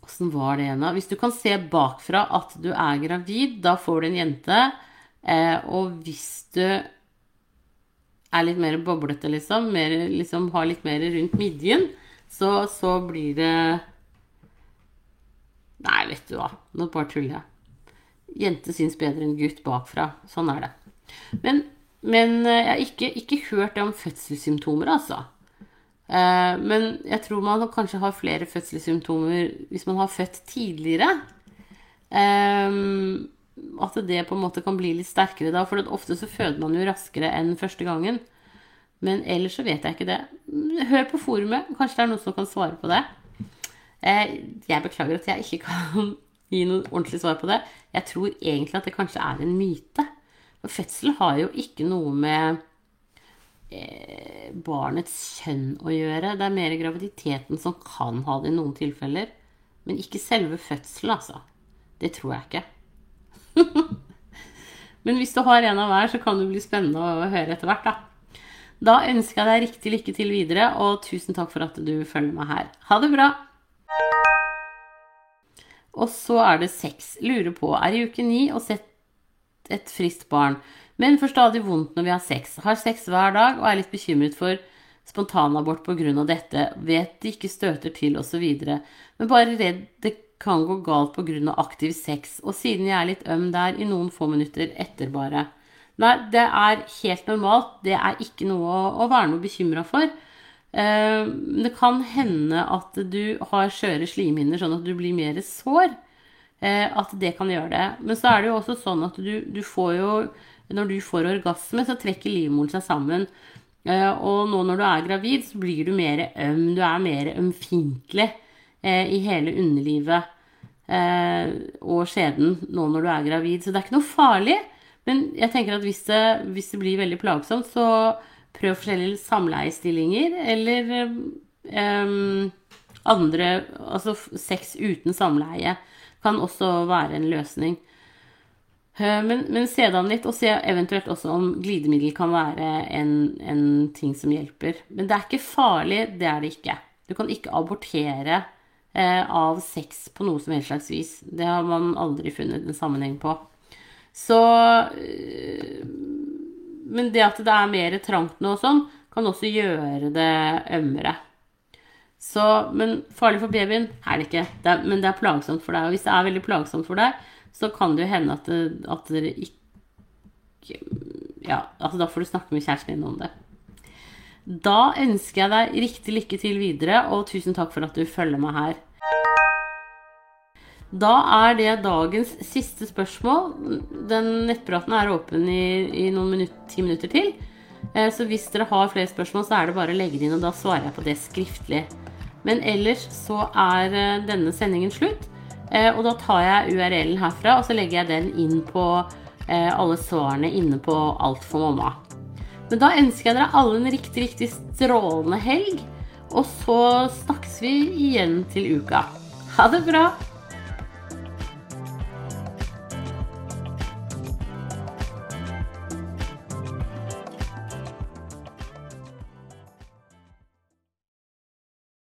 Åssen um, var det igjen, da? Hvis du kan se bakfra at du er gravid, da får du en jente. Eh, og hvis du er litt mer boblete, liksom, mer, liksom har litt mer rundt midjen, så, så blir det Nei, vet du hva. Nå bare tuller jeg. Jente syns bedre enn gutt bakfra. Sånn er det. Men, men eh, jeg har ikke, ikke hørt det om fødselssymptomer, altså. Eh, men jeg tror man kanskje har flere fødselssymptomer hvis man har født tidligere. Eh, at det på en måte kan bli litt sterkere da. For ofte så føder man jo raskere enn første gangen. Men ellers så vet jeg ikke det. Hør på forumet. Kanskje det er noen som kan svare på det. Jeg beklager at jeg ikke kan gi noe ordentlig svar på det. Jeg tror egentlig at det kanskje er en myte. For fødsel har jo ikke noe med eh, barnets kjønn å gjøre. Det er mer graviditeten som kan ha det i noen tilfeller. Men ikke selve fødselen, altså. Det tror jeg ikke. Men hvis du har en av hver, så kan det bli spennende å høre etter hvert, da. Da ønsker jeg deg riktig lykke til videre, og tusen takk for at du følger meg her. Ha det bra! Og så er det sex. Lurer på er i uke ni og sett et friskt barn, men får stadig vondt når vi har sex. Har sex hver dag og er litt bekymret for spontanabort pga. dette. Vet de ikke støter til osv. Men bare redd det kan gå galt pga. aktiv sex. Og siden jeg er litt øm der i noen få minutter etter bare. Nei, det er helt normalt. Det er ikke noe å, å være noe bekymra for. Eh, det kan hende at du har skjøre slimhinner, sånn at du blir mer sår. Eh, at det kan gjøre det. Men så er det jo også sånn at du, du får jo Når du får orgasme, så trekker livmoren seg sammen. Eh, og nå når du er gravid, så blir du mer øm. Du er mer ømfintlig i hele underlivet og skjeden nå når du er gravid. Så det er ikke noe farlig. Men jeg tenker at hvis det, hvis det blir veldig plagsomt, så prøv forskjellige samleiestillinger, eller um, andre Altså sex uten samleie kan også være en løsning. Eh, men, men se det an litt, og se eventuelt også om glidemiddel kan være en, en, ting som hjelper. Men det er ikke farlig, det er det ikke. Du kan ikke abortere eh, av sex på noe som helst slags vis. Det har man aldri funnet en sammenheng på. Så eh, men det at det er mer trangt nå og sånn, kan også gjøre det ømmere. Så, men farlig for babyen er det ikke. Det er, men det er plagsomt for deg. Og hvis det er veldig plagsomt for deg, så kan det jo hende at, det, at dere ikke Ja, altså da får du snakke med kjæresten din om det. Da ønsker jeg deg riktig lykke til videre, og tusen takk for at du følger meg her. Da er det dagens siste spørsmål. Den nettpraten er åpen i, i noen minutter, ti minutter til. Eh, så hvis dere har flere spørsmål, så er det bare å legge det inn, og da svarer jeg på det skriftlig. Men ellers så er eh, denne sendingen slutt. Eh, og da tar jeg URL-en herfra, og så legger jeg den inn på alle svarene inne på Alt for mamma. Men da ønsker jeg dere alle en riktig, riktig strålende helg. Og så snakkes vi igjen til uka. Ha det bra!